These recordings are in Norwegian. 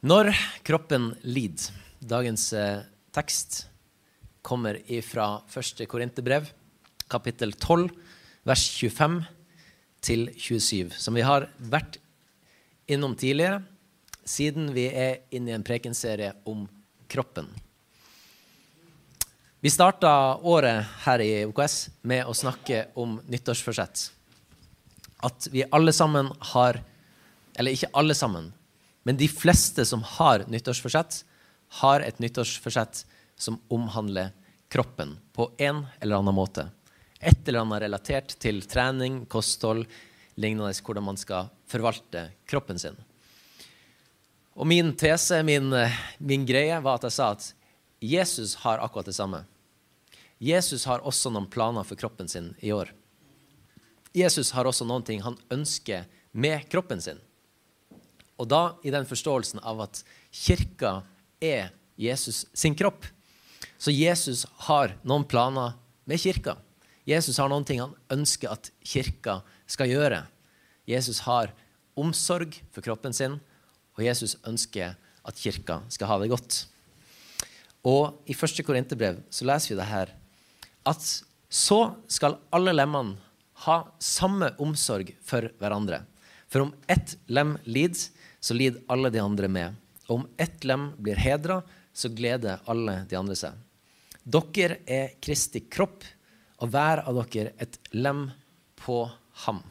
Når kroppen lider. Dagens eh, tekst kommer fra 1. Korinterbrev, kapittel 12, vers 25 til 27, som vi har vært innom tidligere, siden vi er inne i en prekenserie om kroppen. Vi starta året her i OKS med å snakke om nyttårsforsett. At vi alle sammen har Eller ikke alle sammen, men de fleste som har nyttårsforsett, har et nyttårsforsett som omhandler kroppen på en eller annen måte. Et eller annet relatert til trening, kosthold, lignende hvordan man skal forvalte kroppen sin. Og min tese, min, min greie, var at jeg sa at Jesus har akkurat det samme. Jesus har også noen planer for kroppen sin i år. Jesus har også noen ting han ønsker med kroppen sin. Og da i den forståelsen av at kirka er Jesus sin kropp. Så Jesus har noen planer med kirka. Jesus har noen ting han ønsker at kirka skal gjøre. Jesus har omsorg for kroppen sin, og Jesus ønsker at kirka skal ha det godt. Og i første Korinterbrev så leser vi det her at så skal alle lemmene ha samme omsorg for hverandre. For om ett lem lider, så lider alle de andre med. Og om ett lem blir hedra, så gleder alle de andre seg. Dere er Kristi kropp, og hver av dere et lem på ham.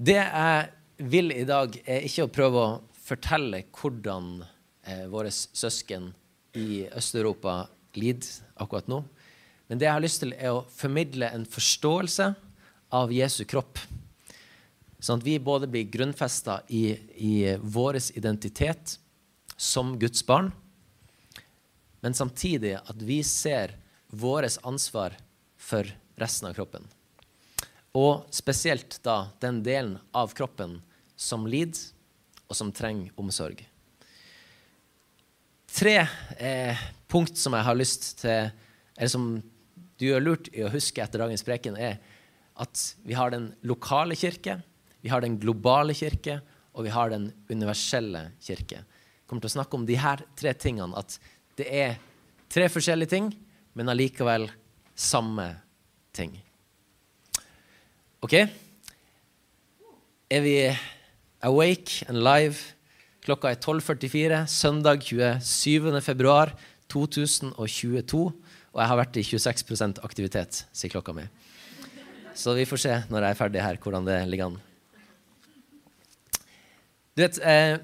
Det jeg vil i dag, er ikke å prøve å fortelle hvordan eh, våre søsken i Øst-Europa lider akkurat nå. Men det jeg har lyst til, er å formidle en forståelse av Jesu kropp. Sånn at vi både blir grunnfesta i, i vår identitet som Guds barn, men samtidig at vi ser vårt ansvar for resten av kroppen. Og spesielt da den delen av kroppen som lider, og som trenger omsorg. Tre eh, punkt som jeg har lyst til, eller som du gjør lurt i å huske etter dagens preken, er at vi har den lokale kirke, vi har den globale kirke, og vi har den universelle kirke. Jeg kommer til å snakke om de her tre tingene. At det er tre forskjellige ting, men allikevel samme ting. OK? Er vi awake and live? Klokka er 12.44, søndag 27. februar 2022. Og jeg har vært i 26% aktivitet, sier klokka mi. Så vi får se når jeg er ferdig her, hvordan det ligger an. Du vet, eh,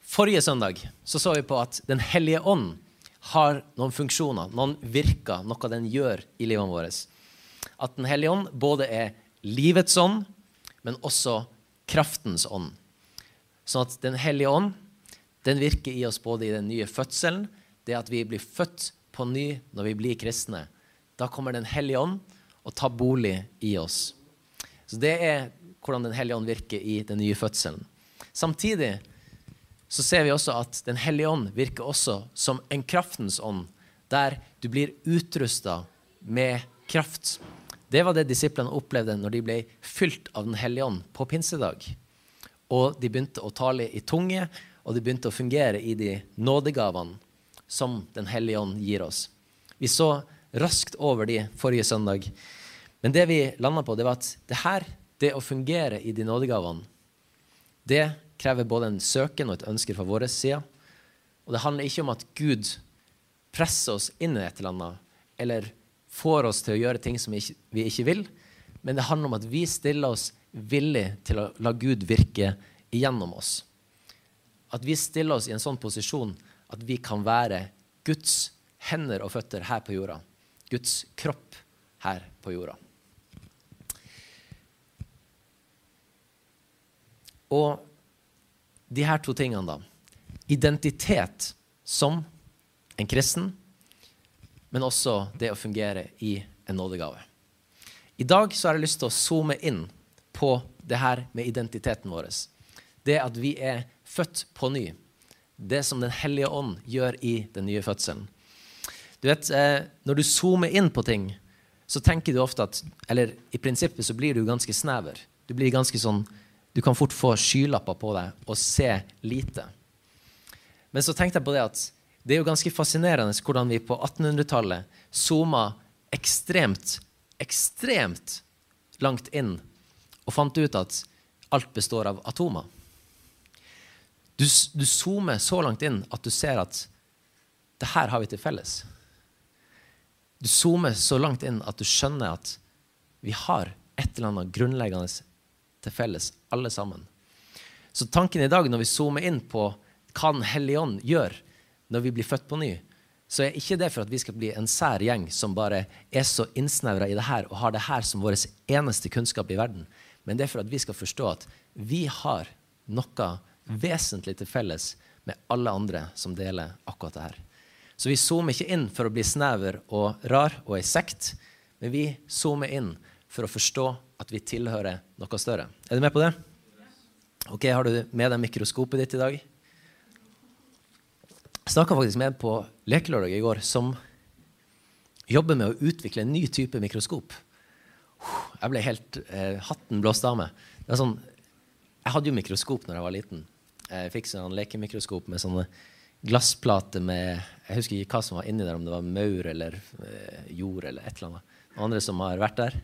Forrige søndag så, så vi på at Den hellige ånd har noen funksjoner, noen virker, noe den gjør i livet vårt. At Den hellige ånd både er livets ånd, men også kraftens ånd. Sånn at Den hellige ånd den virker i oss både i den nye fødselen, det at vi blir født på ny når vi blir kristne. Da kommer Den hellige ånd og tar bolig i oss. Så Det er hvordan Den hellige ånd virker i den nye fødselen. Samtidig så ser vi også at Den hellige ånd virker også som en kraftens ånd, der du blir utrusta med kraft. Det var det disiplene opplevde når de ble fylt av Den hellige ånd på pinsedag. Og de begynte å tale i tunge, og de begynte å fungere i de nådegavene som Den hellige ånd gir oss. Vi så raskt over de forrige søndag. Men det vi landa på, det var at det her, det å fungere i de nådegavene, det krever både en søken og et ønske fra vår side. Og det handler ikke om at Gud presser oss inn i et eller annet, eller får oss til å gjøre ting som vi ikke, vil, men det handler om at vi stiller oss villig til å la Gud virke igjennom oss. At vi stiller oss i en sånn posisjon at vi kan være Guds hender og føtter her på jorda. Guds kropp her på jorda. Og de her to tingene, da. Identitet som en kristen, men også det å fungere i en nådegave. I dag så har jeg lyst til å zoome inn på det her med identiteten vår. Det at vi er født på ny. Det som Den hellige ånd gjør i den nye fødselen. Du vet, eh, Når du zoomer inn på ting, så tenker du ofte at Eller i prinsippet så blir du ganske snever. Du blir ganske sånn Du kan fort få skylapper på deg og se lite. Men så tenkte jeg på det at det er jo ganske fascinerende hvordan vi på 1800-tallet zooma ekstremt, ekstremt langt inn og fant ut at alt består av atomer. Du, du zoomer så langt inn at du ser at det her har vi til felles. Du zoomer så langt inn at du skjønner at vi har et eller annet grunnleggende til felles, alle sammen. Så tanken i dag når vi zoomer inn på hva Den hellige ånd gjør når vi blir født på ny, så er ikke det for at vi skal bli en sær gjeng som bare er så innsnevra i det her og har det her som vår eneste kunnskap i verden, men det er for at vi skal forstå at vi har noe vesentlig til felles med alle andre som deler akkurat det her. Så vi zoomer ikke inn for å bli snever og rar og ei sekt, men vi zoomer inn for å forstå at vi tilhører noe større. Er du med på det? Ok, Har du med deg mikroskopet ditt i dag? Jeg snakka faktisk med en på lekelørdag i går som jobber med å utvikle en ny type mikroskop. Jeg ble helt eh, Hatten blåst av meg. Sånn, jeg hadde jo mikroskop når jeg var liten. Jeg fikk sånn lekemikroskop med sånne glassplater med Jeg husker ikke hva som var inni der, om det var maur eller eh, jord eller et eller annet. Andre som har vært der?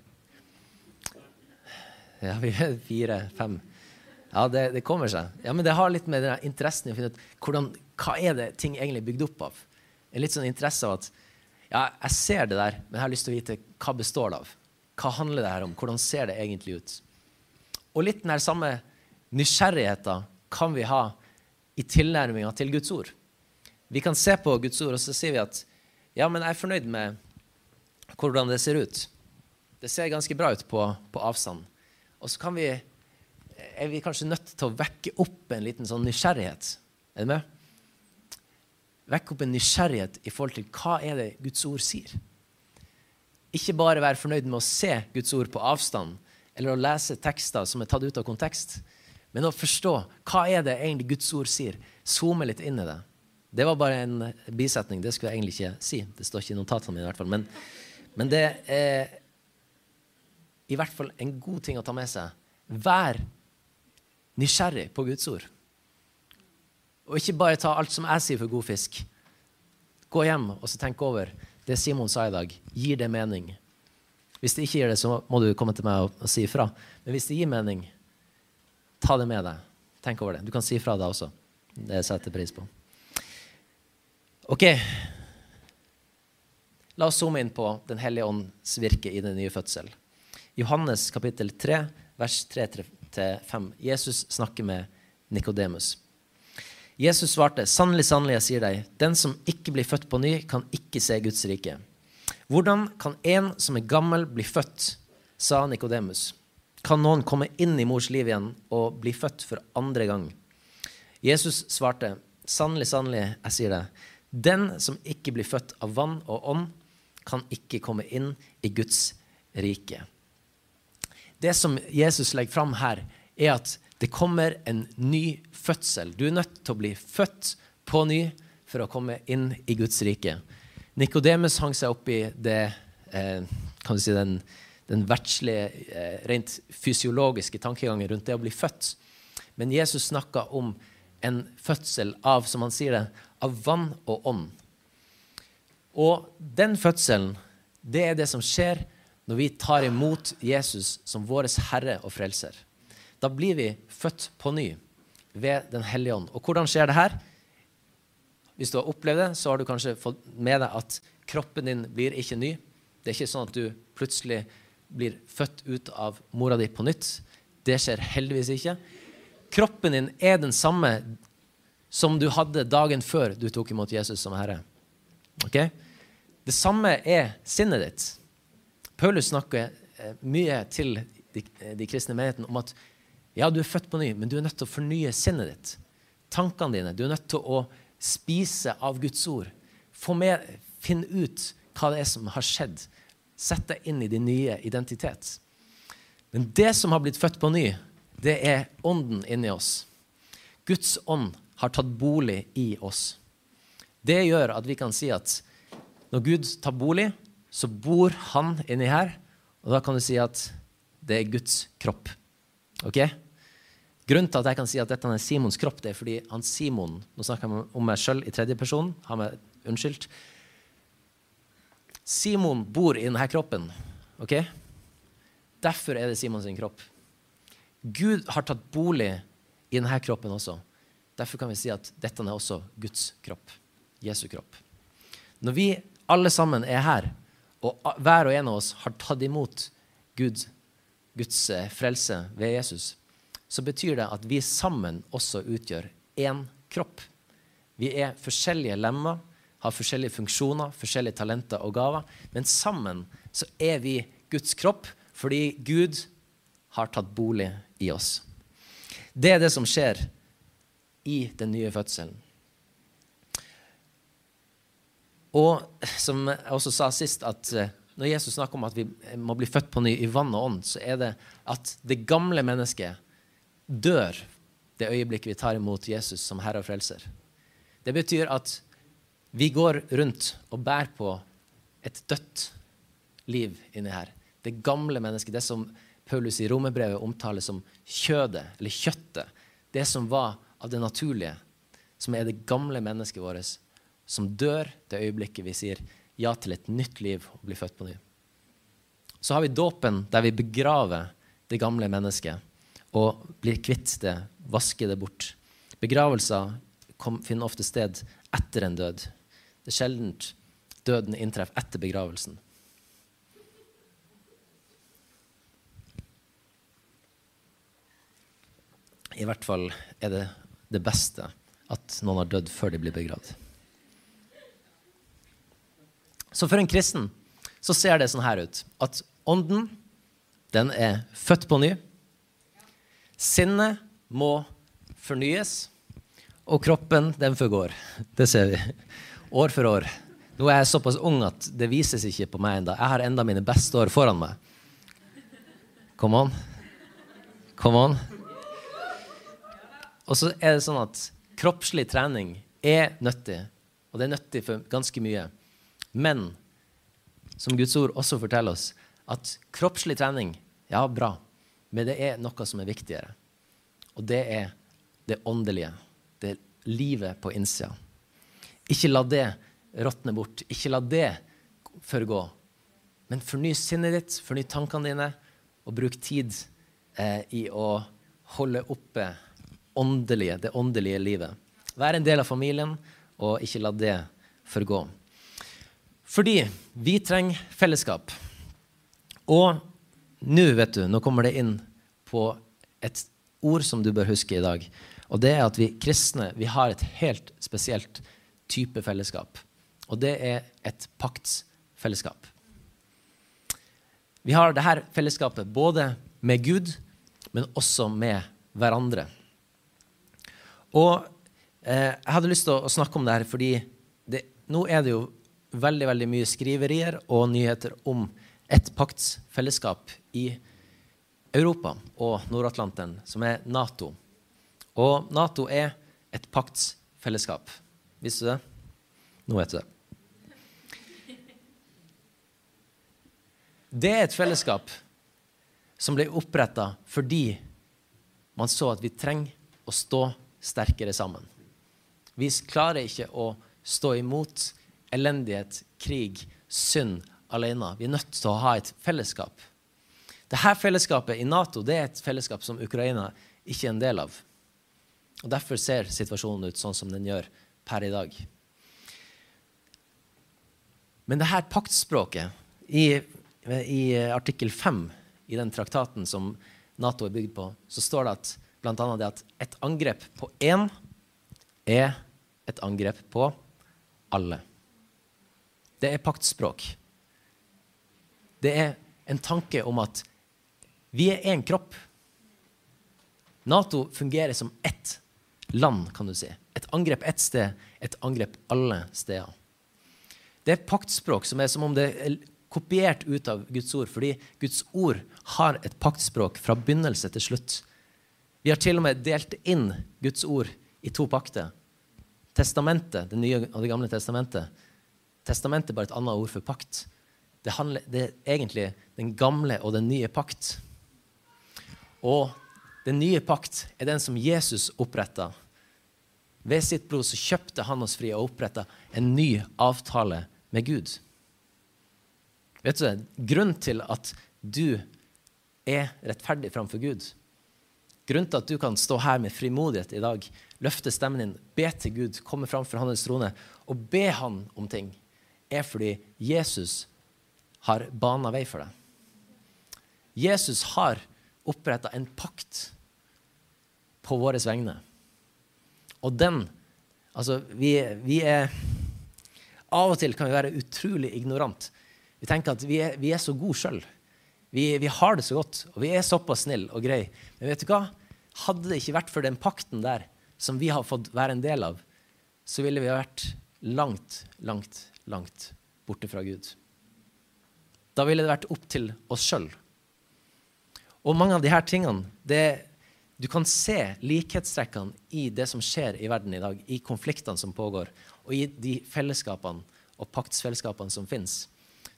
Ja, vi er fire-fem. Ja, det, det, kommer seg. Ja, Men det har litt med den interessen i å finne ut hvordan, hva er det ting egentlig er bygd opp av. En litt sånn interesse av at ja, jeg ser det der, men jeg har lyst til å vite hva består det av. Hva handler det her om? Hvordan ser det egentlig ut? Og litt den samme nysgjerrigheten kan vi ha i tilnærminga til Guds ord. Vi kan se på Guds ord, og så sier vi at ja, men jeg er fornøyd med hvordan det ser ut. Det ser ganske bra ut på, på avstand. Og så vi er vi kanskje nødt til å vekke opp en liten sånn nysgjerrighet. Er du med? Vekke opp en nysgjerrighet i forhold til hva er det Guds ord sier. Ikke bare være fornøyd med å se Guds ord på avstand eller å lese tekster som er tatt ut av kontekst, men å forstå hva er det egentlig Guds ord sier. Zoome litt inn i det. Det var bare en bisetning. Det skulle jeg egentlig ikke si. Det står ikke i notatene mine. i hvert fall. Men, men det er i hvert fall en god ting å ta med seg. Vær nysgjerrig på Guds ord. Og ikke bare ta alt som jeg sier for god fisk. Gå hjem og tenk over det Simon sa i dag. Gir det mening? Hvis det ikke gir det, så må du komme til meg og, og si ifra. Men hvis det gir mening, ta det med deg. Tenk over det. Du kan si ifra da også. Det setter jeg pris på. Ok. La oss zoome inn på Den hellige ånds virke i den nye fødsel. Johannes kapittel 3, vers 3-5 Jesus snakker med Nikodemus. Jesus svarte, 'Sannelig, sannelig, jeg sier deg, den som ikke blir født på ny, kan ikke se Guds rike.' 'Hvordan kan en som er gammel, bli født?' sa Nikodemus. 'Kan noen komme inn i mors liv igjen og bli født for andre gang?' Jesus svarte, 'Sannelig, sannelig, jeg sier deg, den som ikke blir født av vann og ånd, kan ikke komme inn i Guds rike.' Det som Jesus legger fram her, er at det kommer en ny fødsel. Du er nødt til å bli født på ny for å komme inn i Guds rike. Nikodemus hang seg opp i det, eh, si, den, den verdslige, eh, rent fysiologiske tankegangen rundt det å bli født. Men Jesus snakka om en fødsel av, som han sier det, av vann og ånd. Og den fødselen, det er det som skjer når vi tar imot Jesus som vår Herre og Frelser. Da blir vi født på ny ved Den hellige ånd. Og hvordan skjer det her? Hvis du har opplevd det, så har du kanskje fått med deg at kroppen din blir ikke ny. Det er ikke sånn at du plutselig blir født ut av mora di på nytt. Det skjer heldigvis ikke. Kroppen din er den samme som du hadde dagen før du tok imot Jesus som herre. Okay? Det samme er sinnet ditt. Paulus snakker eh, mye til de, de kristne menighetene om at ja, du er født på ny, men du er nødt til å fornye sinnet ditt. Tankene dine. Du er nødt til å spise av Guds ord. Få med, Finn ut hva det er som har skjedd. Sett deg inn i din nye identitet. Men det som har blitt født på ny, det er ånden inni oss. Guds ånd har tatt bolig i oss. Det gjør at vi kan si at når Gud tar bolig, så bor han inni her. Og da kan du si at det er Guds kropp. Ok? Grunnen til at jeg kan si at dette er Simons kropp, det er fordi han Simon Nå snakker jeg om meg sjøl i tredje person. Har meg unnskyldt. Simon bor i denne kroppen. ok? Derfor er det Simons kropp. Gud har tatt bolig i denne kroppen også. Derfor kan vi si at dette er også Guds kropp. Jesu kropp. Når vi alle sammen er her, og hver og en av oss har tatt imot Gud, Guds eh, frelse ved Jesus, så betyr det at vi sammen også utgjør én kropp. Vi er forskjellige lemmer, har forskjellige funksjoner, forskjellige talenter og gaver, men sammen så er vi Guds kropp fordi Gud har tatt bolig i oss. Det er det som skjer i den nye fødselen. Og som jeg også sa sist, at eh, når Jesus snakker om at vi må bli født på ny i vann og ånd, så er det at det gamle mennesket dør det øyeblikket vi tar imot Jesus som Herre og Frelser. Det betyr at vi går rundt og bærer på et dødt liv inni her. Det gamle mennesket, det som Paulus i romerbrevet omtaler som kjødet, eller kjøttet. Det som var av det naturlige, som er det gamle mennesket vårt, som dør det øyeblikket vi sier ja til et nytt liv og blir født på ny. Så har vi dåpen, der vi begraver det gamle mennesket og blir kvitt det, vasker det bort. Begravelser finner ofte sted etter en død. Det er sjeldent døden inntreffer etter begravelsen. I hvert fall er det det beste at noen har dødd før de blir begravd. Så for en kristen så ser det sånn her ut at ånden, den er født på ny. Sinnet må fornyes, og kroppen, den forgår. Det ser vi. År for år. Nå er jeg såpass ung at det vises ikke på meg enda. Jeg har enda mine beste år foran meg. Come on. Come on. Og så er det sånn at kroppslig trening er nyttig, og det er nyttig for ganske mye. Men som Guds ord også forteller oss, at kroppslig trening, ja, bra, men det er noe som er viktigere. Og det er det åndelige. Det er livet på innsida. Ikke la det råtne bort. Ikke la det forgå. Men forny sinnet ditt, forny tankene dine, og bruk tid eh, i å holde oppe åndelige, det åndelige livet. Vær en del av familien, og ikke la det forgå. Fordi vi trenger fellesskap. Og nå, vet du, nå kommer det inn på et ord som du bør huske i dag. Og det er at vi kristne vi har et helt spesielt type fellesskap. Og det er et paktsfellesskap. Vi har dette fellesskapet både med Gud, men også med hverandre. Og eh, jeg hadde lyst til å, snakke om det her fordi det, nå er det jo veldig veldig mye skriverier og nyheter om et paktsfellesskap i Europa og Nord-Atlanteren, som er Nato. Og Nato er et paktsfellesskap. Visste du det? Nå vet du det. Det er et fellesskap som ble oppretta fordi man så at vi trenger å stå sterkere sammen. Vi klarer ikke å stå imot elendighet, krig, synd alene. Vi er nødt til å ha et fellesskap. Dette fellesskapet i Nato det er et fellesskap som Ukraina ikke er en del av. Og Derfor ser situasjonen ut sånn som den gjør per i dag. Men dette paktspråket i, i artikkel 5 i den traktaten som Nato er bygd på, så står det at bl.a. det at et angrep på én er et angrep på alle. Det er paktspråk. Det er en tanke om at vi er én kropp. Nato fungerer som ett land, kan du si. Et angrep ett sted, et angrep alle steder. Det er paktspråk som er som om det er kopiert ut av Guds ord, fordi Guds ord har et paktspråk fra begynnelse til slutt. Vi har til og med delt inn Guds ord i to pakter. Testamentet, det nye og det gamle testamentet. Testamentet er bare et annet ord for pakt. Det, handler, det er egentlig den gamle og den nye pakt. Og Den nye pakt er den som Jesus oppretta. Ved sitt blod så kjøpte han oss fri og oppretta en ny avtale med Gud. Vet du, Grunnen til at du er rettferdig framfor Gud, grunnen til at du kan stå her med frimodighet i dag, løfte stemmen din, be til Gud, komme framfor hans trone og be han om ting, er fordi Jesus har bana vei for deg. Jesus har oppretta en pakt på våre vegne. Og den Altså, vi, vi, er Av og til kan vi være utrolig ignorant. Vi tenker at vi er, vi er så gode sjøl. Vi, vi, har det så godt, og vi er såpass snille og greie. Men vet du hva? Hadde det ikke vært for den pakten der, som vi har fått være en del av, så ville vi ha vært langt, langt, langt borte fra Gud. Da ville det vært opp til oss sjøl. Og mange av disse tingene det, Du kan se likhetstrekkene i det som skjer i verden i dag, i konfliktene som pågår, og i de fellesskapene og paktsfellesskapene som fins.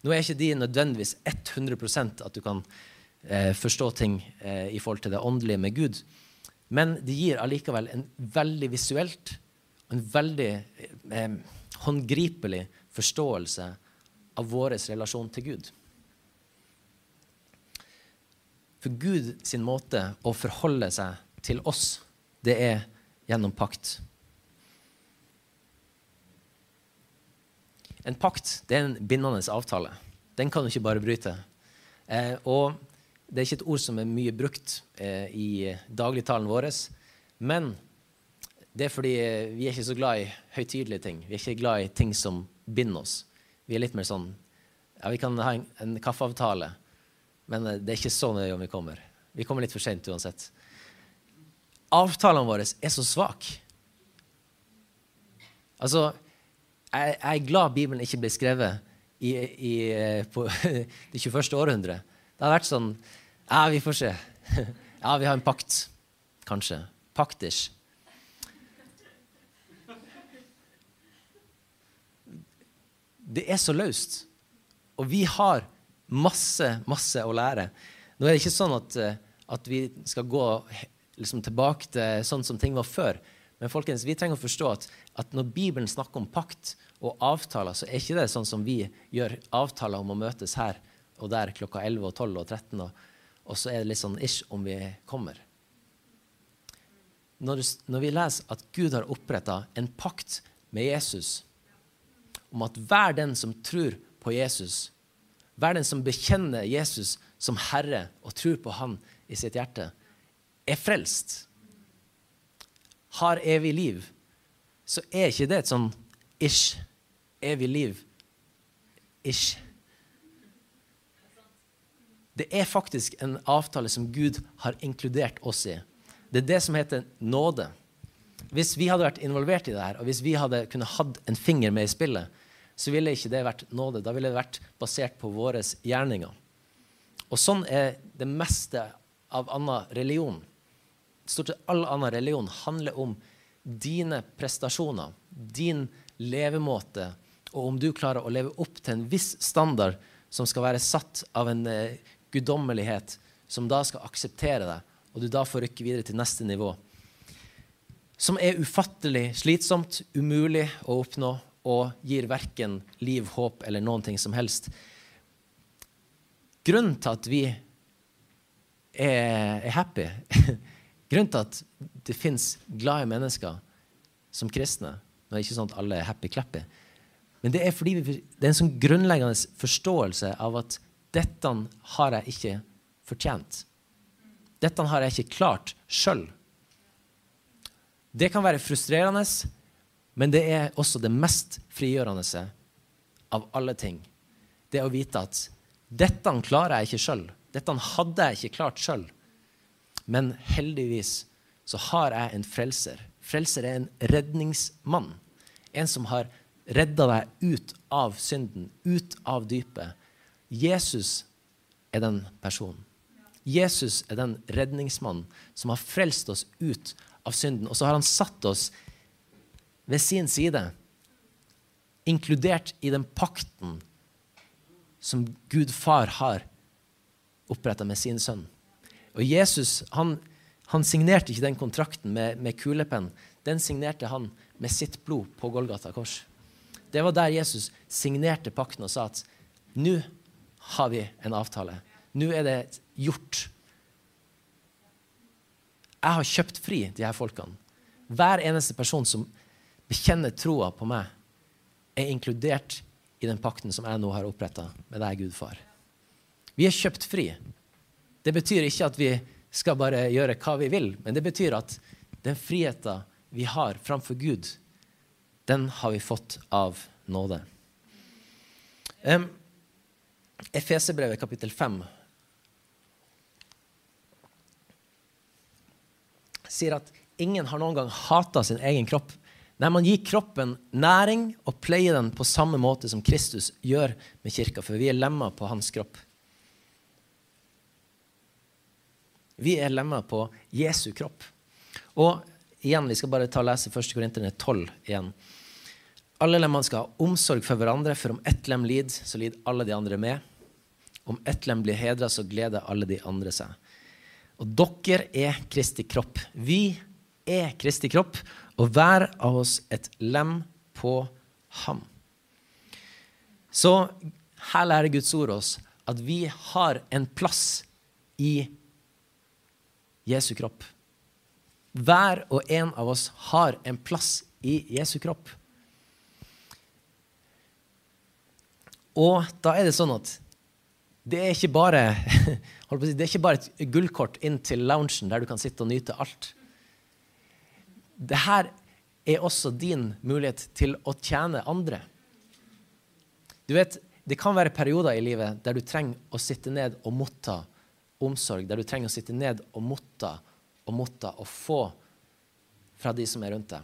Nå er ikke de nødvendigvis 100% at du kan eh, forstå ting eh, i forhold til det åndelige med Gud, men de gir allikevel en veldig visuelt, en veldig eh, håndgripelig forståelse av vår relasjon til Gud. For Gud sin måte å forholde seg til oss, det er gjennom pakt. En pakt det er en bindende avtale. Den kan du ikke bare bryte. Eh, og det er ikke et ord som er mye brukt eh, i dagligtalen vår. Men det er fordi eh, vi er ikke så glad i høytidelige ting. Vi er ikke glad i ting som binder oss. Vi er litt mer sånn Ja, vi kan ha en, en kaffeavtale men eh, det er ikke så nøye om vi kommer. Vi kommer litt for seint uansett. Avtalene våre er så svake. Altså, jeg, jeg, er glad Bibelen ikke ble skrevet i, i, eh, på det 21. århundret. Det har vært sånn Ja, vi får se. Ja, vi har en pakt. Kanskje. Paktish. Det er så løst. Og vi har masse, masse å lære. Nå er det ikke sånn at, eh, at vi skal gå liksom, tilbake til sånn som ting var før. Men folkens, vi trenger å forstå at, at når Bibelen snakker om pakt og avtaler, så er ikke det sånn som vi gjør avtaler om å møtes her og der klokka 11 og 12 og 13, og, og så er det litt sånn ish om vi kommer. Når, når vi leser at Gud har oppretta en pakt med Jesus om at hver den som tror på Jesus, hver den som bekjenner Jesus som Herre og tror på Han i sitt hjerte, er frelst, har evig liv, så er ikke det et sånn ish. Evig liv. Ish. Det er faktisk en avtale som Gud har inkludert oss i. Det er det som heter nåde. Hvis vi hadde vært involvert i det her, og hvis vi hadde kunnet hatt en finger med i spillet, så ville ikke det vært nåde. Da ville det vært basert på våre gjerninger. Og sånn er det meste av annen religion. Stort sett all annen religion handler om dine prestasjoner, din levemåte, og om du klarer å leve opp til en viss standard som skal være satt av en eh, guddommelighet, som da skal akseptere deg, og du da får rykke videre til neste nivå. Som er ufattelig slitsomt, umulig å oppnå, og gir verken liv, håp eller noen ting som helst. Grunnen til at vi er, happy, grunnen til at det fins glade mennesker som kristne Nå er det ikke sånn at alle er happy-clappy, men det er fordi vi, det er en sånn grunnleggende forståelse av at dette har jeg ikke fortjent. Dette har jeg ikke klart sjøl. Det kan være frustrerende, men det er også det mest frigjørende av alle ting. Det å vite at dette klarer jeg ikke sjøl. Dette hadde jeg ikke klart sjøl. Men heldigvis så har jeg en frelser. Frelser er en redningsmann. En som har redda deg ut av synden, ut av dypet. Jesus er den personen. Jesus er den redningsmannen som har frelst oss ut av synden. Og så har han satt oss ved sin side, inkludert i den pakten som Gud far har oppretta med sin sønn. Og Jesus han, Han signerte ikke den kontrakten med, med kulepenn. Den signerte han med sitt blod på Golgata kors. Det var der Jesus signerte pakten og sa at nå har vi en avtale. Nå er det gjort. Jeg har kjøpt fri de her folkene. Hver eneste person som bekjenner troa på meg, er inkludert i den pakten som jeg nå har oppretta med deg, Gud far. Vi er kjøpt fri. Det betyr ikke at vi skal bare gjøre hva vi vil, men det betyr at den friheten vi har framfor Gud, den har vi fått av nåde. Um, Efesebrevet kapittel 5 sier at ingen har noen gang hata sin egen kropp. Nei, man gir kroppen næring og pleier den på samme måte som Kristus gjør med kirka, for vi er lemmer på hans kropp. Vi er lemmer på Jesu kropp. Og igjen, vi skal bare ta og lese 1. Korinterne 12 igjen. Alle lemmene skal ha omsorg for hverandre, for om ett lem lider, så lider alle de andre med. Om ett lem blir hedra, så gleder alle de andre seg. Og dere er Kristi kropp. Vi er Kristi kropp, og hver av oss et lem på ham. Så her lærer Guds ord oss at vi har en plass i Jesu kropp. Hver og en av oss har en plass i Jesu kropp. Og da er det sånn at det er ikke bare, det er ikke bare et gullkort inn til loungen der du kan sitte og nyte alt. Dette er også din mulighet til å tjene andre. Du vet, Det kan være perioder i livet der du trenger å sitte ned og motta omsorg, der du trenger å sitte ned og motta og motta og få fra de som er rundt deg.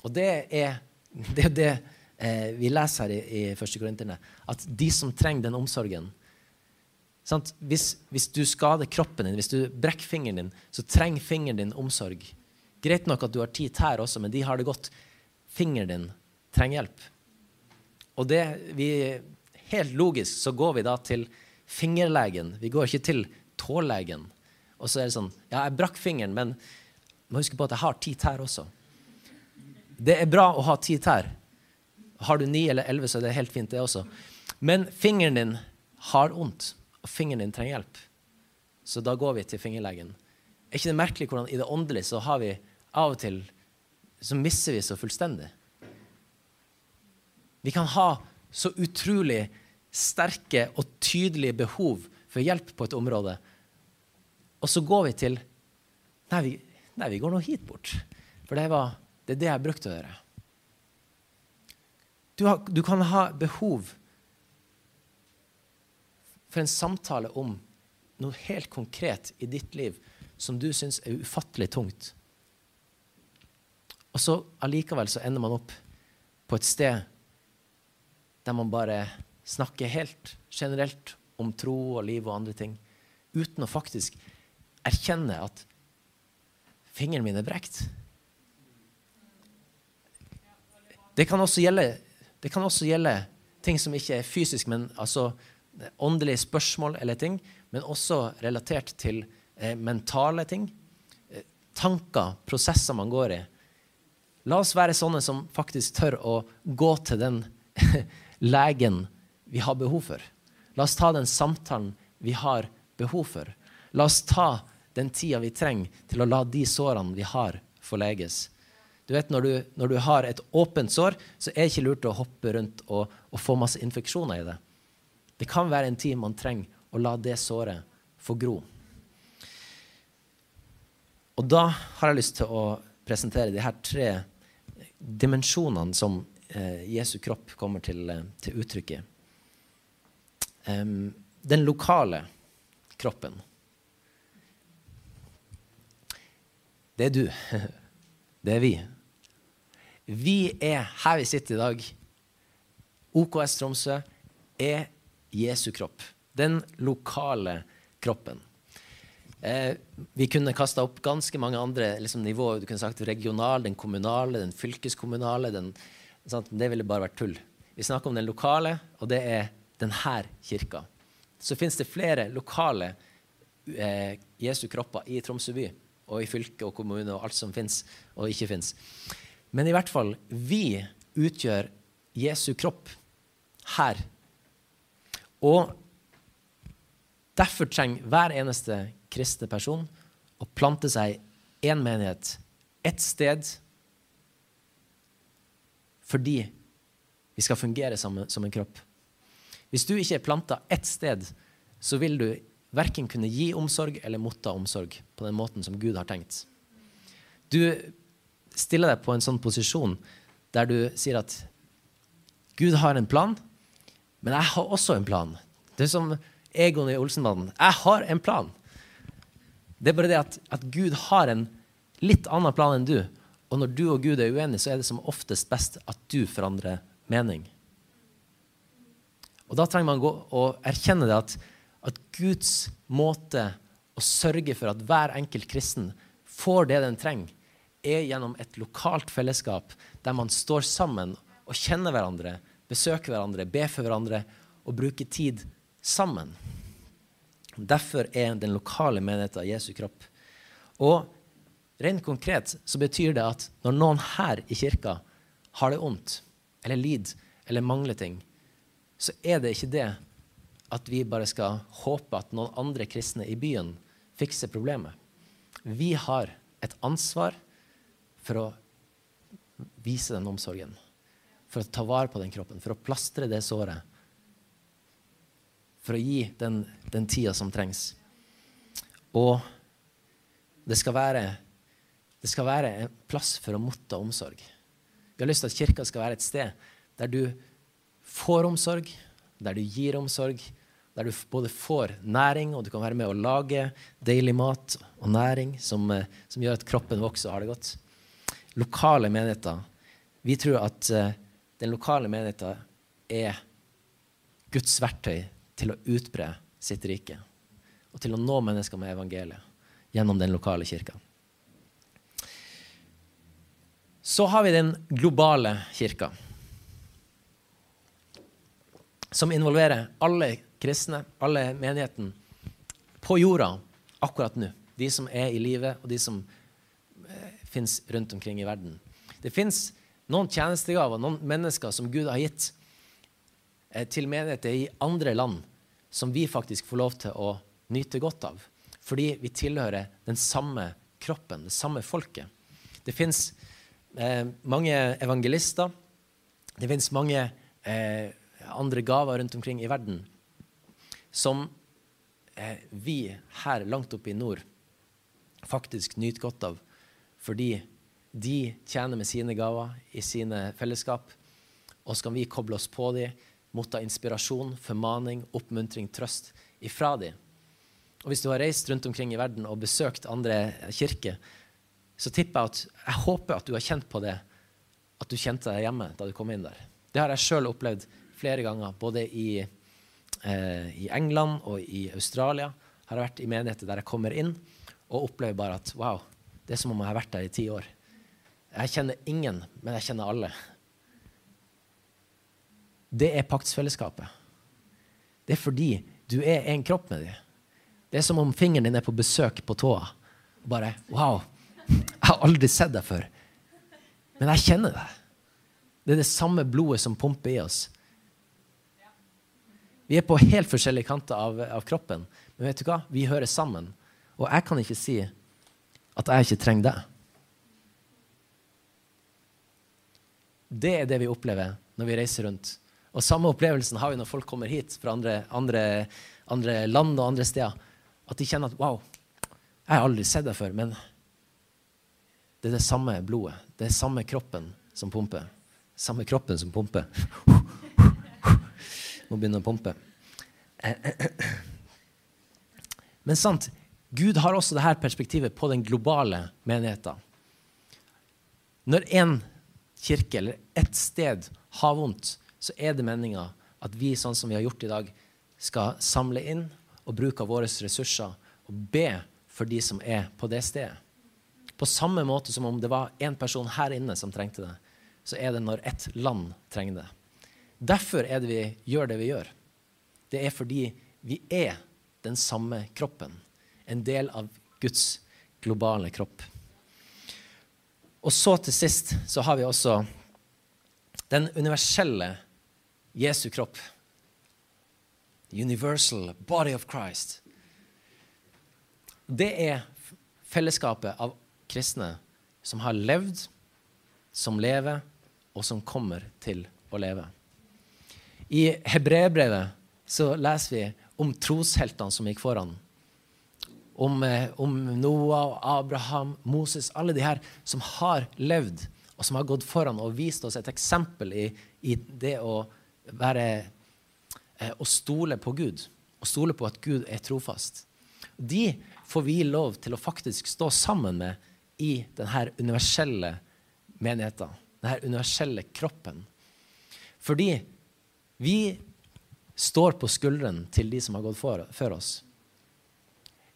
Og det er det, er det eh, vi leser her i, i 1. Korinterne, at de som trenger den omsorgen hvis, hvis, du skader kroppen din, hvis du brekker fingeren din, så trenger fingeren din omsorg. Greit nok at du har tid tær også, men de har det godt. Fingeren din trenger hjelp. Og det, vi, helt logisk så går vi da til fingerlegen. Vi går ikke til tålegen. Og så er det sånn Ja, jeg brakk fingeren, men må huske på at jeg har ti tær også. Det er bra å ha ti tær. Har du ni eller elleve, så er det helt fint, det også. Men fingeren din har vondt, og fingeren din trenger hjelp. Så da går vi til fingerlegen. Er ikke det merkelig hvordan i det åndelige så har vi av og til så mister vi så fullstendig? Vi kan ha så utrolig sterke og tydelige behov for hjelp på et område, og så går vi til Nei, vi, nei, vi går nå hit bort. For det, var, det er det jeg brukte å gjøre. Du, har, du kan ha behov for en samtale om noe helt konkret i ditt liv som du syns er ufattelig tungt. Og så allikevel så ender man opp på et sted der man bare snakker helt generelt om tro og liv og andre ting, uten å faktisk erkjenne at fingeren min er brekt. Det kan også gjelde kan også gjelde ting som ikke er fysisk, men altså åndelige spørsmål eller ting, men også relatert til eh, mentale ting. Eh, tanker, prosesser man går i. La oss være sånne som faktisk tør å gå til den legen vi har behov for. La oss ta den samtalen vi har behov for. La oss ta den tida vi trenger til å la de sårene vi har, få leges. Du vet, når du, når du, har et åpent sår, så er det ikke lurt å hoppe rundt og, og, få masse infeksjoner i det. Det kan være en tid man trenger å la det såret få gro. Og da har jeg lyst til å presentere de her tre dimensjonene som eh, Jesu kropp kommer til, eh, til uttrykk i. Um, den lokale kroppen. Det er du. Det er vi. Vi er her vi sitter i dag. OKS Tromsø er Jesu kropp. Den lokale kroppen. Eh, vi kunne kasta opp ganske mange andre liksom, nivåer. Du kunne sagt regional, den kommunale, den fylkeskommunale. Den, det ville bare vært tull. Vi snakker om den lokale, og det er denne kirka. Så fins det flere lokale eh, Jesu kropper i Tromsø by og i fylke og kommune og alt som fins og ikke fins. Men i hvert fall, vi utgjør Jesu kropp her. Og derfor trenger hver eneste kristne person å plante seg én menighet, ett sted, fordi vi skal fungere som, som en kropp. Hvis du ikke er planta ett sted, så vil du verken kunne gi omsorg eller motta omsorg på den måten som Gud har tenkt. Du stiller deg på en sånn posisjon der du sier at Gud har en plan, men jeg har også en plan. Det er som Egon i Olsenmannen. Jeg har en plan. Det er bare det at, at, Gud har en litt annen plan enn du. Og når du og Gud er uenige, så er det som oftest best at du forandrer mening. Og da trenger man og erkjenne det at at Guds måte å sørge for at hver enkelt kristen får det den trenger, er gjennom et lokalt fellesskap der man står sammen og kjenner hverandre, besøker hverandre, ber for hverandre og bruker tid sammen. Derfor er den lokale menigheten Jesu kropp. Og rent konkret så betyr det at når noen her i kirka har det vondt, eller lider, eller mangler ting, så er det ikke det at vi bare skal håpe at noen andre kristne i byen fikser problemet. Vi har et ansvar for å vise den omsorgen. For å ta vare på den kroppen, for å plastre det såret. For å gi den, den tida som trengs. Og det skal, være, det skal være en plass for å motta omsorg. Vi har lyst til at kirka skal være et sted der du får omsorg, der du gir omsorg, der du både får næring, og du kan være med å lage deilig mat og næring som, eh, som gjør at kroppen vokser og har det godt. Lokale menigheter. Vi tror at uh, den lokale menigheten er Guds verktøy til å utbre sitt rike. Og til å nå mennesker med evangeliet gjennom den lokale kirka. Så har vi den globale kirka, som involverer alle kristne, alle menigheten, på jorda akkurat nå. De som er i live, og de som eh, fins rundt omkring i verden. Det fins noen tjenestegaver, noen mennesker som Gud har gitt eh, til menigheter i andre land, som vi faktisk får lov til å nyte godt av. Fordi vi tilhører den samme kroppen, det samme folket. Det fins eh, mange evangelister. Det fins mange eh, andre gaver rundt omkring i verden som eh, vi her langt oppe i nord faktisk nyter godt av, fordi de tjener med sine gaver i sine fellesskap. Og så kan vi koble oss på dem, motta inspirasjon, formaning, oppmuntring, trøst ifra dem. Og hvis du har reist rundt omkring i verden og besøkt andre kirker, så tipper jeg at jeg håper at du har kjent på det, at du kjente deg hjemme da du kom inn der. Det har jeg sjøl opplevd flere ganger, både i eh, i England og i Australia har jeg vært i menigheter der jeg kommer inn og opplever bare at wow, det er som om jeg har vært der i ti år. Jeg kjenner ingen, men jeg kjenner alle. Det er paktsfellesskapet. Det er fordi du er en kropp med dem. Det er som om fingeren din er på besøk på tåa. Bare Wow, jeg har aldri sett deg før. Men jeg kjenner deg. Det er det samme blodet som pumper i oss. Vi er på helt forskjellige kanter av, av, kroppen. Men vet du hva? Vi hører sammen. Og jeg kan ikke si at jeg ikke trenger deg. Det er det vi opplever når vi reiser rundt. Og samme opplevelsen har vi når folk kommer hit fra andre, andre, andre land og andre steder. At de kjenner at wow, jeg har aldri sett deg før, men det er det samme blodet. Det er samme kroppen som pumper. Samme kroppen som pumper må begynne å pumpe. Men sant, Gud har også dette perspektivet på den globale menigheten. Når én kirke eller ett sted har vondt, så er det meninga at vi, sånn som vi har gjort i dag, skal samle inn og bruke våre ressurser og be for de som er på det stedet. På samme måte som om det var én person her inne som trengte det, så er det når ett land trenger det. Derfor er det vi gjør det vi gjør. Det er fordi vi er den samme kroppen. en del av Guds globale kropp. Og så til sist så har vi også den universelle Jesu kropp. Universal body of Christ. Det er fellesskapet av kristne som har levd, som lever, og som kommer til å leve. I hebreerbrevet så leser vi om trosheltene som gikk foran. Om, eh, om, Noah, Abraham, Moses, alle de her som har levd, og som har gått foran og vist oss et eksempel i, i det å være eh, Å stole på Gud. Å stole på at Gud er trofast. De får vi lov til å faktisk stå sammen med i denne universelle menigheten. Denne universelle kroppen. Fordi vi står på skuldrene til de som har gått før oss.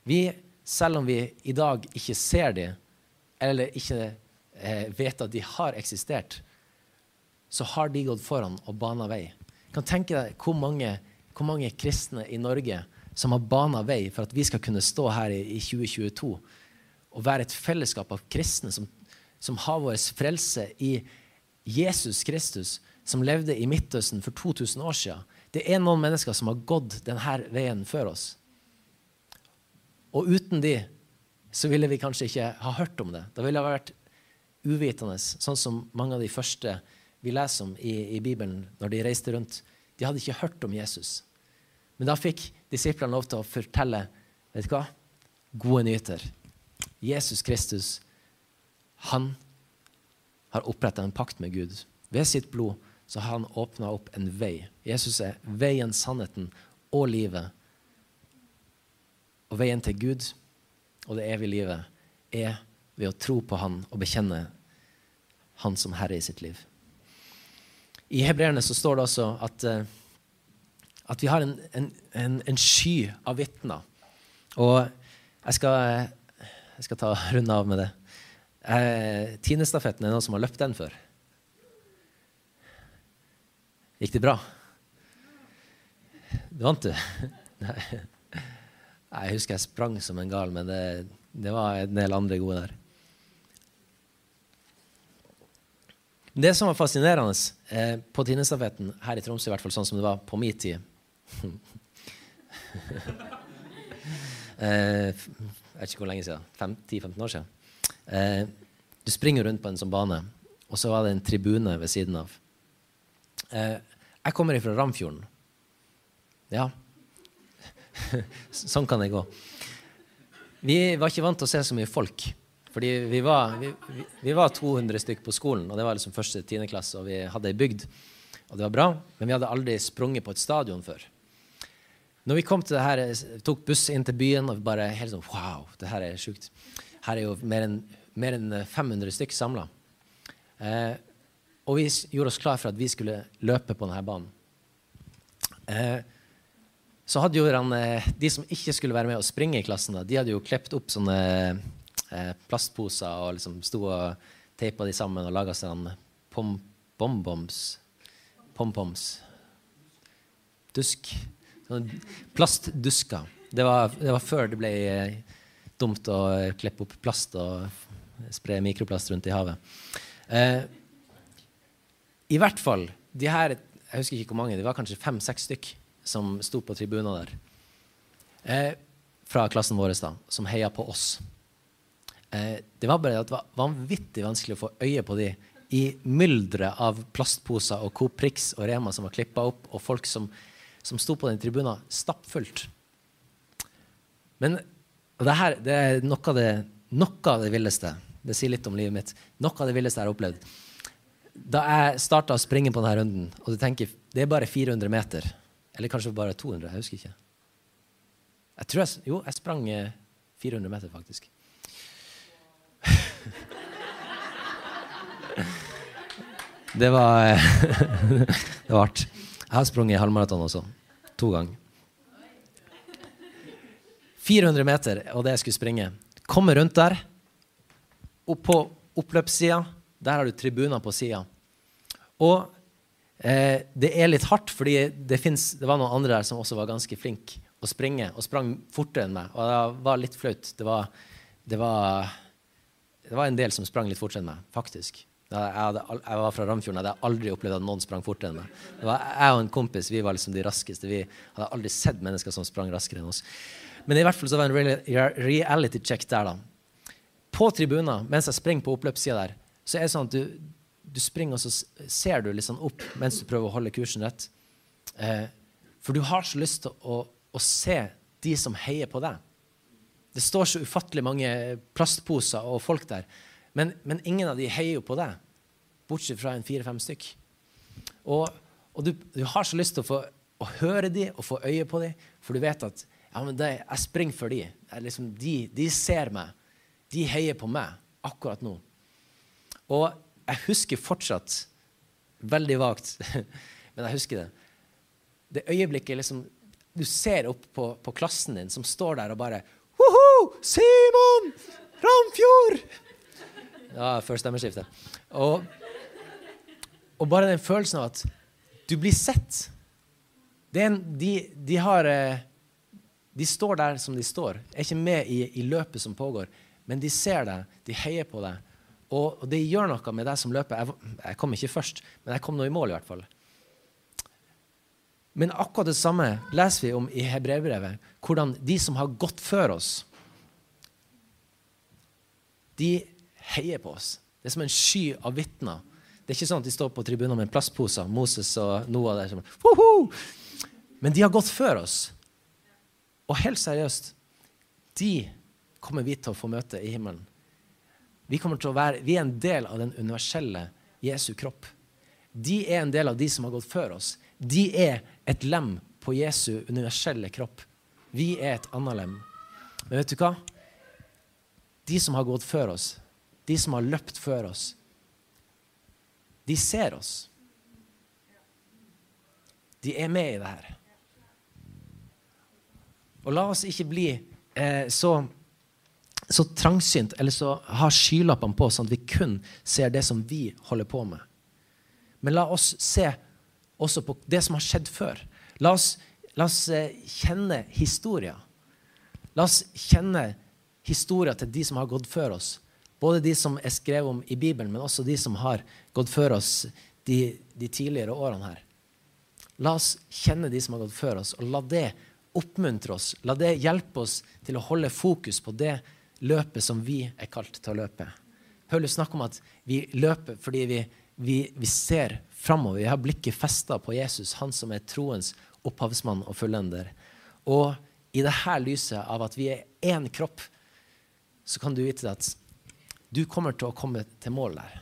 Vi, selv om vi i dag ikke ser dem, eller ikke eh, vet at de har eksistert, så har de gått foran og bana vei. Jeg kan tenke deg hvor mange, hvor mange, kristne i Norge som har bana vei for at vi skal kunne stå her i, i 2022 og være et fellesskap av kristne som, som har vår frelse i Jesus Kristus, som levde i Midtøsten for 2000 år siden det er noen mennesker som har gått denne veien før oss. Og uten de så ville vi kanskje ikke ha hørt om det. Da ville det vært uvitende, sånn som mange av de første vi leser om i, i Bibelen når de reiste rundt. De hadde ikke hørt om Jesus. Men da fikk disiplene lov til å fortelle vet du hva? gode nyheter. Jesus Kristus, han har oppretta en pakt med Gud ved sitt blod så har han åpna opp en vei. Jesus er veien, sannheten og livet. Og veien til Gud og det evige livet er ved å tro på Han og bekjenne Han som Herre i sitt liv. I hebreerne så står det også at, eh, at vi har en, en, en, en sky av vitner. Og jeg skal, jeg skal ta runde av med det. Eh, Tinestafetten er noen som har løpt den før. Gikk det bra? Du vant, du? Nei. Jeg husker jeg sprang som en gal, men det, det var en del andre gode der. Det som var fascinerende eh, på Tinnestafetten her i Tromsø, i hvert fall sånn som det var på min tid eh, Jeg vet ikke hvor lenge siden. 10-15 år siden. Eh, du springer rundt på en sånn bane, og så var det en tribune ved siden av. Eh, jeg kommer ifra Ramfjorden. Ja. sånn kan det gå. Vi var ikke vant til å se så mye folk. Fordi vi var, vi, vi var 200 stykk på skolen, og det var liksom første tiendeklasse, og vi hadde ei bygd. Og det var bra, men vi hadde aldri sprunget på et stadion før. Når vi kom til det her, tok buss inn til byen, og vi bare helt sånn Wow, det her er sjukt. Her er jo mer enn, mer enn 500 stykk samla. Eh, og vi gjorde oss klar for at vi skulle løpe på denne banen. Eh, så hadde jo eh, De som ikke skulle være med og springe i klassen, de hadde jo klept opp sånne eh, plastposer og liksom sto og teipa de sammen og laga sånn pom-bomboms. Pom-poms. Dusk. Sånn plastdusker. Det var, det var, før det ble eh, dumt å klippe opp plast og spre mikroplast rundt i havet. Eh, i hvert fall de her jeg husker ikke hvor mange, det var kanskje fem-seks stykk som sto på tribunen der. Eh, fra klassen vår da, som heia på oss. Eh, det var bare at det var vanvittig vanskelig å få øye på de i mylderet av plastposer og Coop Prix og Rema som var klippa opp, og folk som, som sto på den tribunen stappfullt. Men det her det er noe av det, noe av det villeste. Det sier litt om livet mitt. Noe av det villeste jeg har opplevd da jeg starta å springe på denne runden, og du tenker det er bare 400 meter Eller kanskje bare 200, jeg husker ikke. Jeg tror jeg, jo, jeg sprang 400 eh, meter, faktisk. det var Det var hardt. Jeg har sprunget halvmaraton også. To ganger. 400 meter, og det jeg skulle springe. Komme rundt der. Opp på oppløpssida der har du tribuner på sida. Og eh, det er litt hardt, fordi det, finnes, det, var noen andre der som også var ganske flinke å springe og sprang fortere enn meg. Og det var litt flaut. Det var, det var, det var en del som sprang litt fortere enn meg, faktisk. Jeg, hadde, jeg, var fra Ramfjorden. Jeg hadde aldri opplevd at noen sprang fortere enn meg. Det var Jeg og en kompis vi var liksom de raskeste. Vi hadde aldri sett mennesker som sprang raskere enn oss. Men i hvert fall så var det en reality check der, da. På tribunen, mens jeg springer på oppløpssida der, så er det sånn at du, du springer, og så ser du litt sånn opp mens du prøver å holde kursen rett. Eh, for du har så lyst til å, å, se de som heier på deg. Det står så ufattelig mange plastposer og folk der, men, men ingen av de heier jo på deg, bortsett fra en fire-fem stykk. Og, og du, du, har så lyst til å få å høre de og få øye på de, for du vet at ja, men det, jeg springer for de. Liksom, de. De ser meg. De heier på meg akkurat nå. Og jeg husker fortsatt, veldig vagt, men jeg husker det Det øyeblikket liksom, du ser opp på, på, klassen din som står der og bare Woho! Simon Ramfjord! Ja, før stemmeskiftet. Og, og, bare den følelsen av at du blir sett. En, de, de, har eh, De står der som de står. Er ikke med i, i løpet som pågår. Men de ser deg, de heier på deg. Og, og det gjør noe med deg som løper. Jeg, jeg, kom ikke først, men jeg kom nå i mål, i hvert fall. Men akkurat det samme leser vi om i Hebrevbrevet. Hvordan de som har gått før oss, de heier på oss. Det er som en sky av vitner. Det er ikke sånn at de står på tribunen med plastposer, Moses og Noah der. Som, Men de har gått før oss. Og helt seriøst, de kommer vi til å få møte i himmelen. Vi, være, vi, er en del av den universelle Jesu kropp. De er en del av de som har gått før oss. De er et lem på Jesu universelle kropp. Vi er et annet lem. Men vet du hva? De som har gått før oss, de som har løpt før oss, de ser oss. De er med i det her. Og la oss ikke bli eh, så så trangsynt eller så ha skylappene på, sånn at vi kun ser det som vi holder på med. Men la oss se også på det som har skjedd før. La oss, la oss eh, kjenne historier. La oss kjenne historier til de som har gått før oss. Både de som er skrevet om i Bibelen, men også de som har gått før oss de, de tidligere årene her. La oss kjenne de som har gått før oss, og la det oppmuntre oss. La det hjelpe oss til å holde fokus på det løpet som vi er kalt til å løpe. Paulus snakker om at vi løper fordi vi, vi, vi ser framover. Vi har blikket festa på Jesus, han som er troens opphavsmann og fullender. Og i dette lyset av at vi er én kropp, så kan du vite at du kommer til å komme til mål der.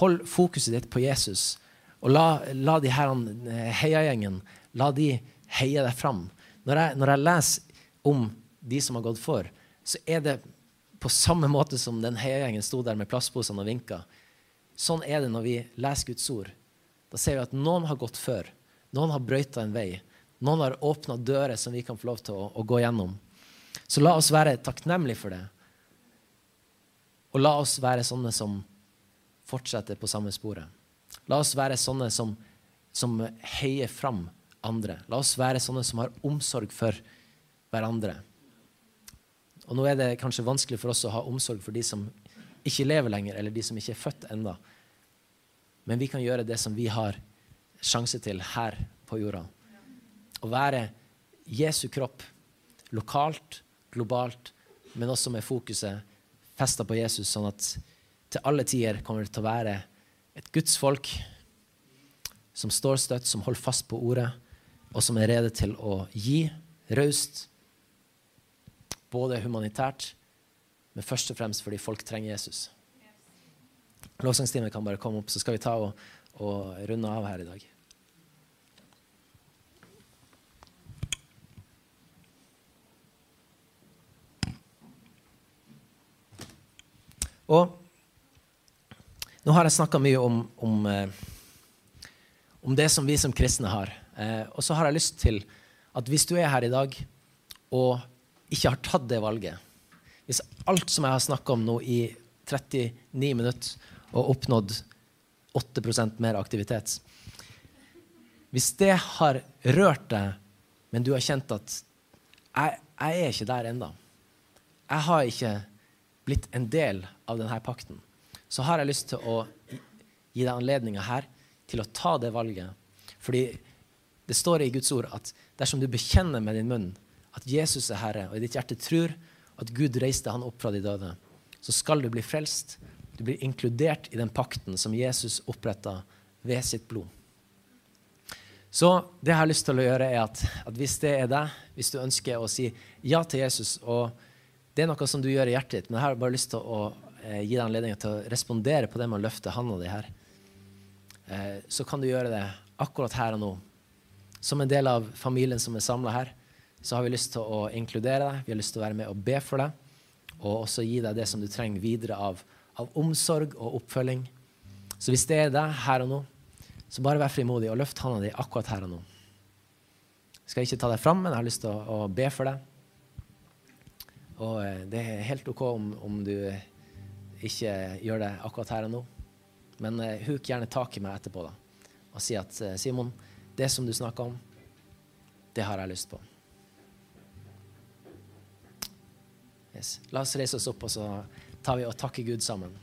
Hold fokuset ditt på Jesus, og la, la de her eh, heiagjengen la de heie deg fram. Når jeg, når jeg leser om de som har gått for, så er det på samme måte som den heiagjengen sto der med plastposene og vinka. Sånn er det når vi leser Guds ord. Da ser vi at noen har gått før. Noen har brøyta en vei. Noen har åpna dører som vi kan få lov til å, å, gå gjennom. Så la oss være takknemlige for det. Og la oss være sånne som fortsetter på samme sporet. La oss være sånne som, som heier fram andre. La oss være sånne som har omsorg for hverandre. Og nå er det kanskje vanskelig for oss å ha omsorg for de som ikke lever lenger, eller de som ikke er født enda. Men vi kan gjøre det som vi har sjanse til her på jorda. Å være Jesu kropp lokalt, globalt, men også med fokuset festa på Jesus, sånn at til alle tider kommer det til å være et Guds folk som står støtt, som holder fast på ordet, og som er rede til å gi raust både humanitært, men først og fremst fordi folk trenger Jesus. Lovsangstimen kan bare komme opp, så skal vi ta og, og runde av her i dag. Og nå har jeg snakka mye om, om, eh, om, det som vi som kristne har. Eh, og så har jeg lyst til at hvis du er her i dag og ikke har tatt det valget, hvis alt som jeg har snakka om nå i 39 minutter og oppnådd 8% mer aktivitet Hvis det har rørt deg, men du har kjent at jeg, jeg er ikke der ennå. Jeg har ikke blitt en del av denne pakten. Så har jeg lyst til å gi deg anledninga her til å ta det valget. Fordi det står i Guds ord at dersom du bekjenner med din munn at Jesus er Herre, og i ditt hjerte tror at Gud reiste han opp fra de døde, så skal du bli frelst. Du blir inkludert i den pakten som Jesus oppretta ved sitt blod. Så det jeg har lyst til å gjøre, er at, at, hvis det er deg, hvis du ønsker å si ja til Jesus, og det er noe som du gjør i hjertet ditt, men jeg har bare lyst til å eh, gi deg anledning til å respondere på det med å løfte hånda di her, eh, så kan du gjøre det akkurat her og nå. Som en del av familien som er samla her, så har vi lyst til å inkludere deg. Vi har lyst til å være med og be for deg, og også gi deg det som du trenger videre av, av omsorg og oppfølging. Så hvis det er deg her og nå, så bare vær frimodig og løft hånda di akkurat her og nå. Jeg skal ikke ta deg fram, men jeg har lyst til å, å be for deg. Og eh, det er helt OK om, om, du ikke gjør det akkurat her og nå. Men uh, huk gjerne tak i meg etterpå da, og si at uh, Simon, det som du snakka om, det har jeg lyst på. Yes. La oss reise oss opp, og så tar vi og takker Gud sammen.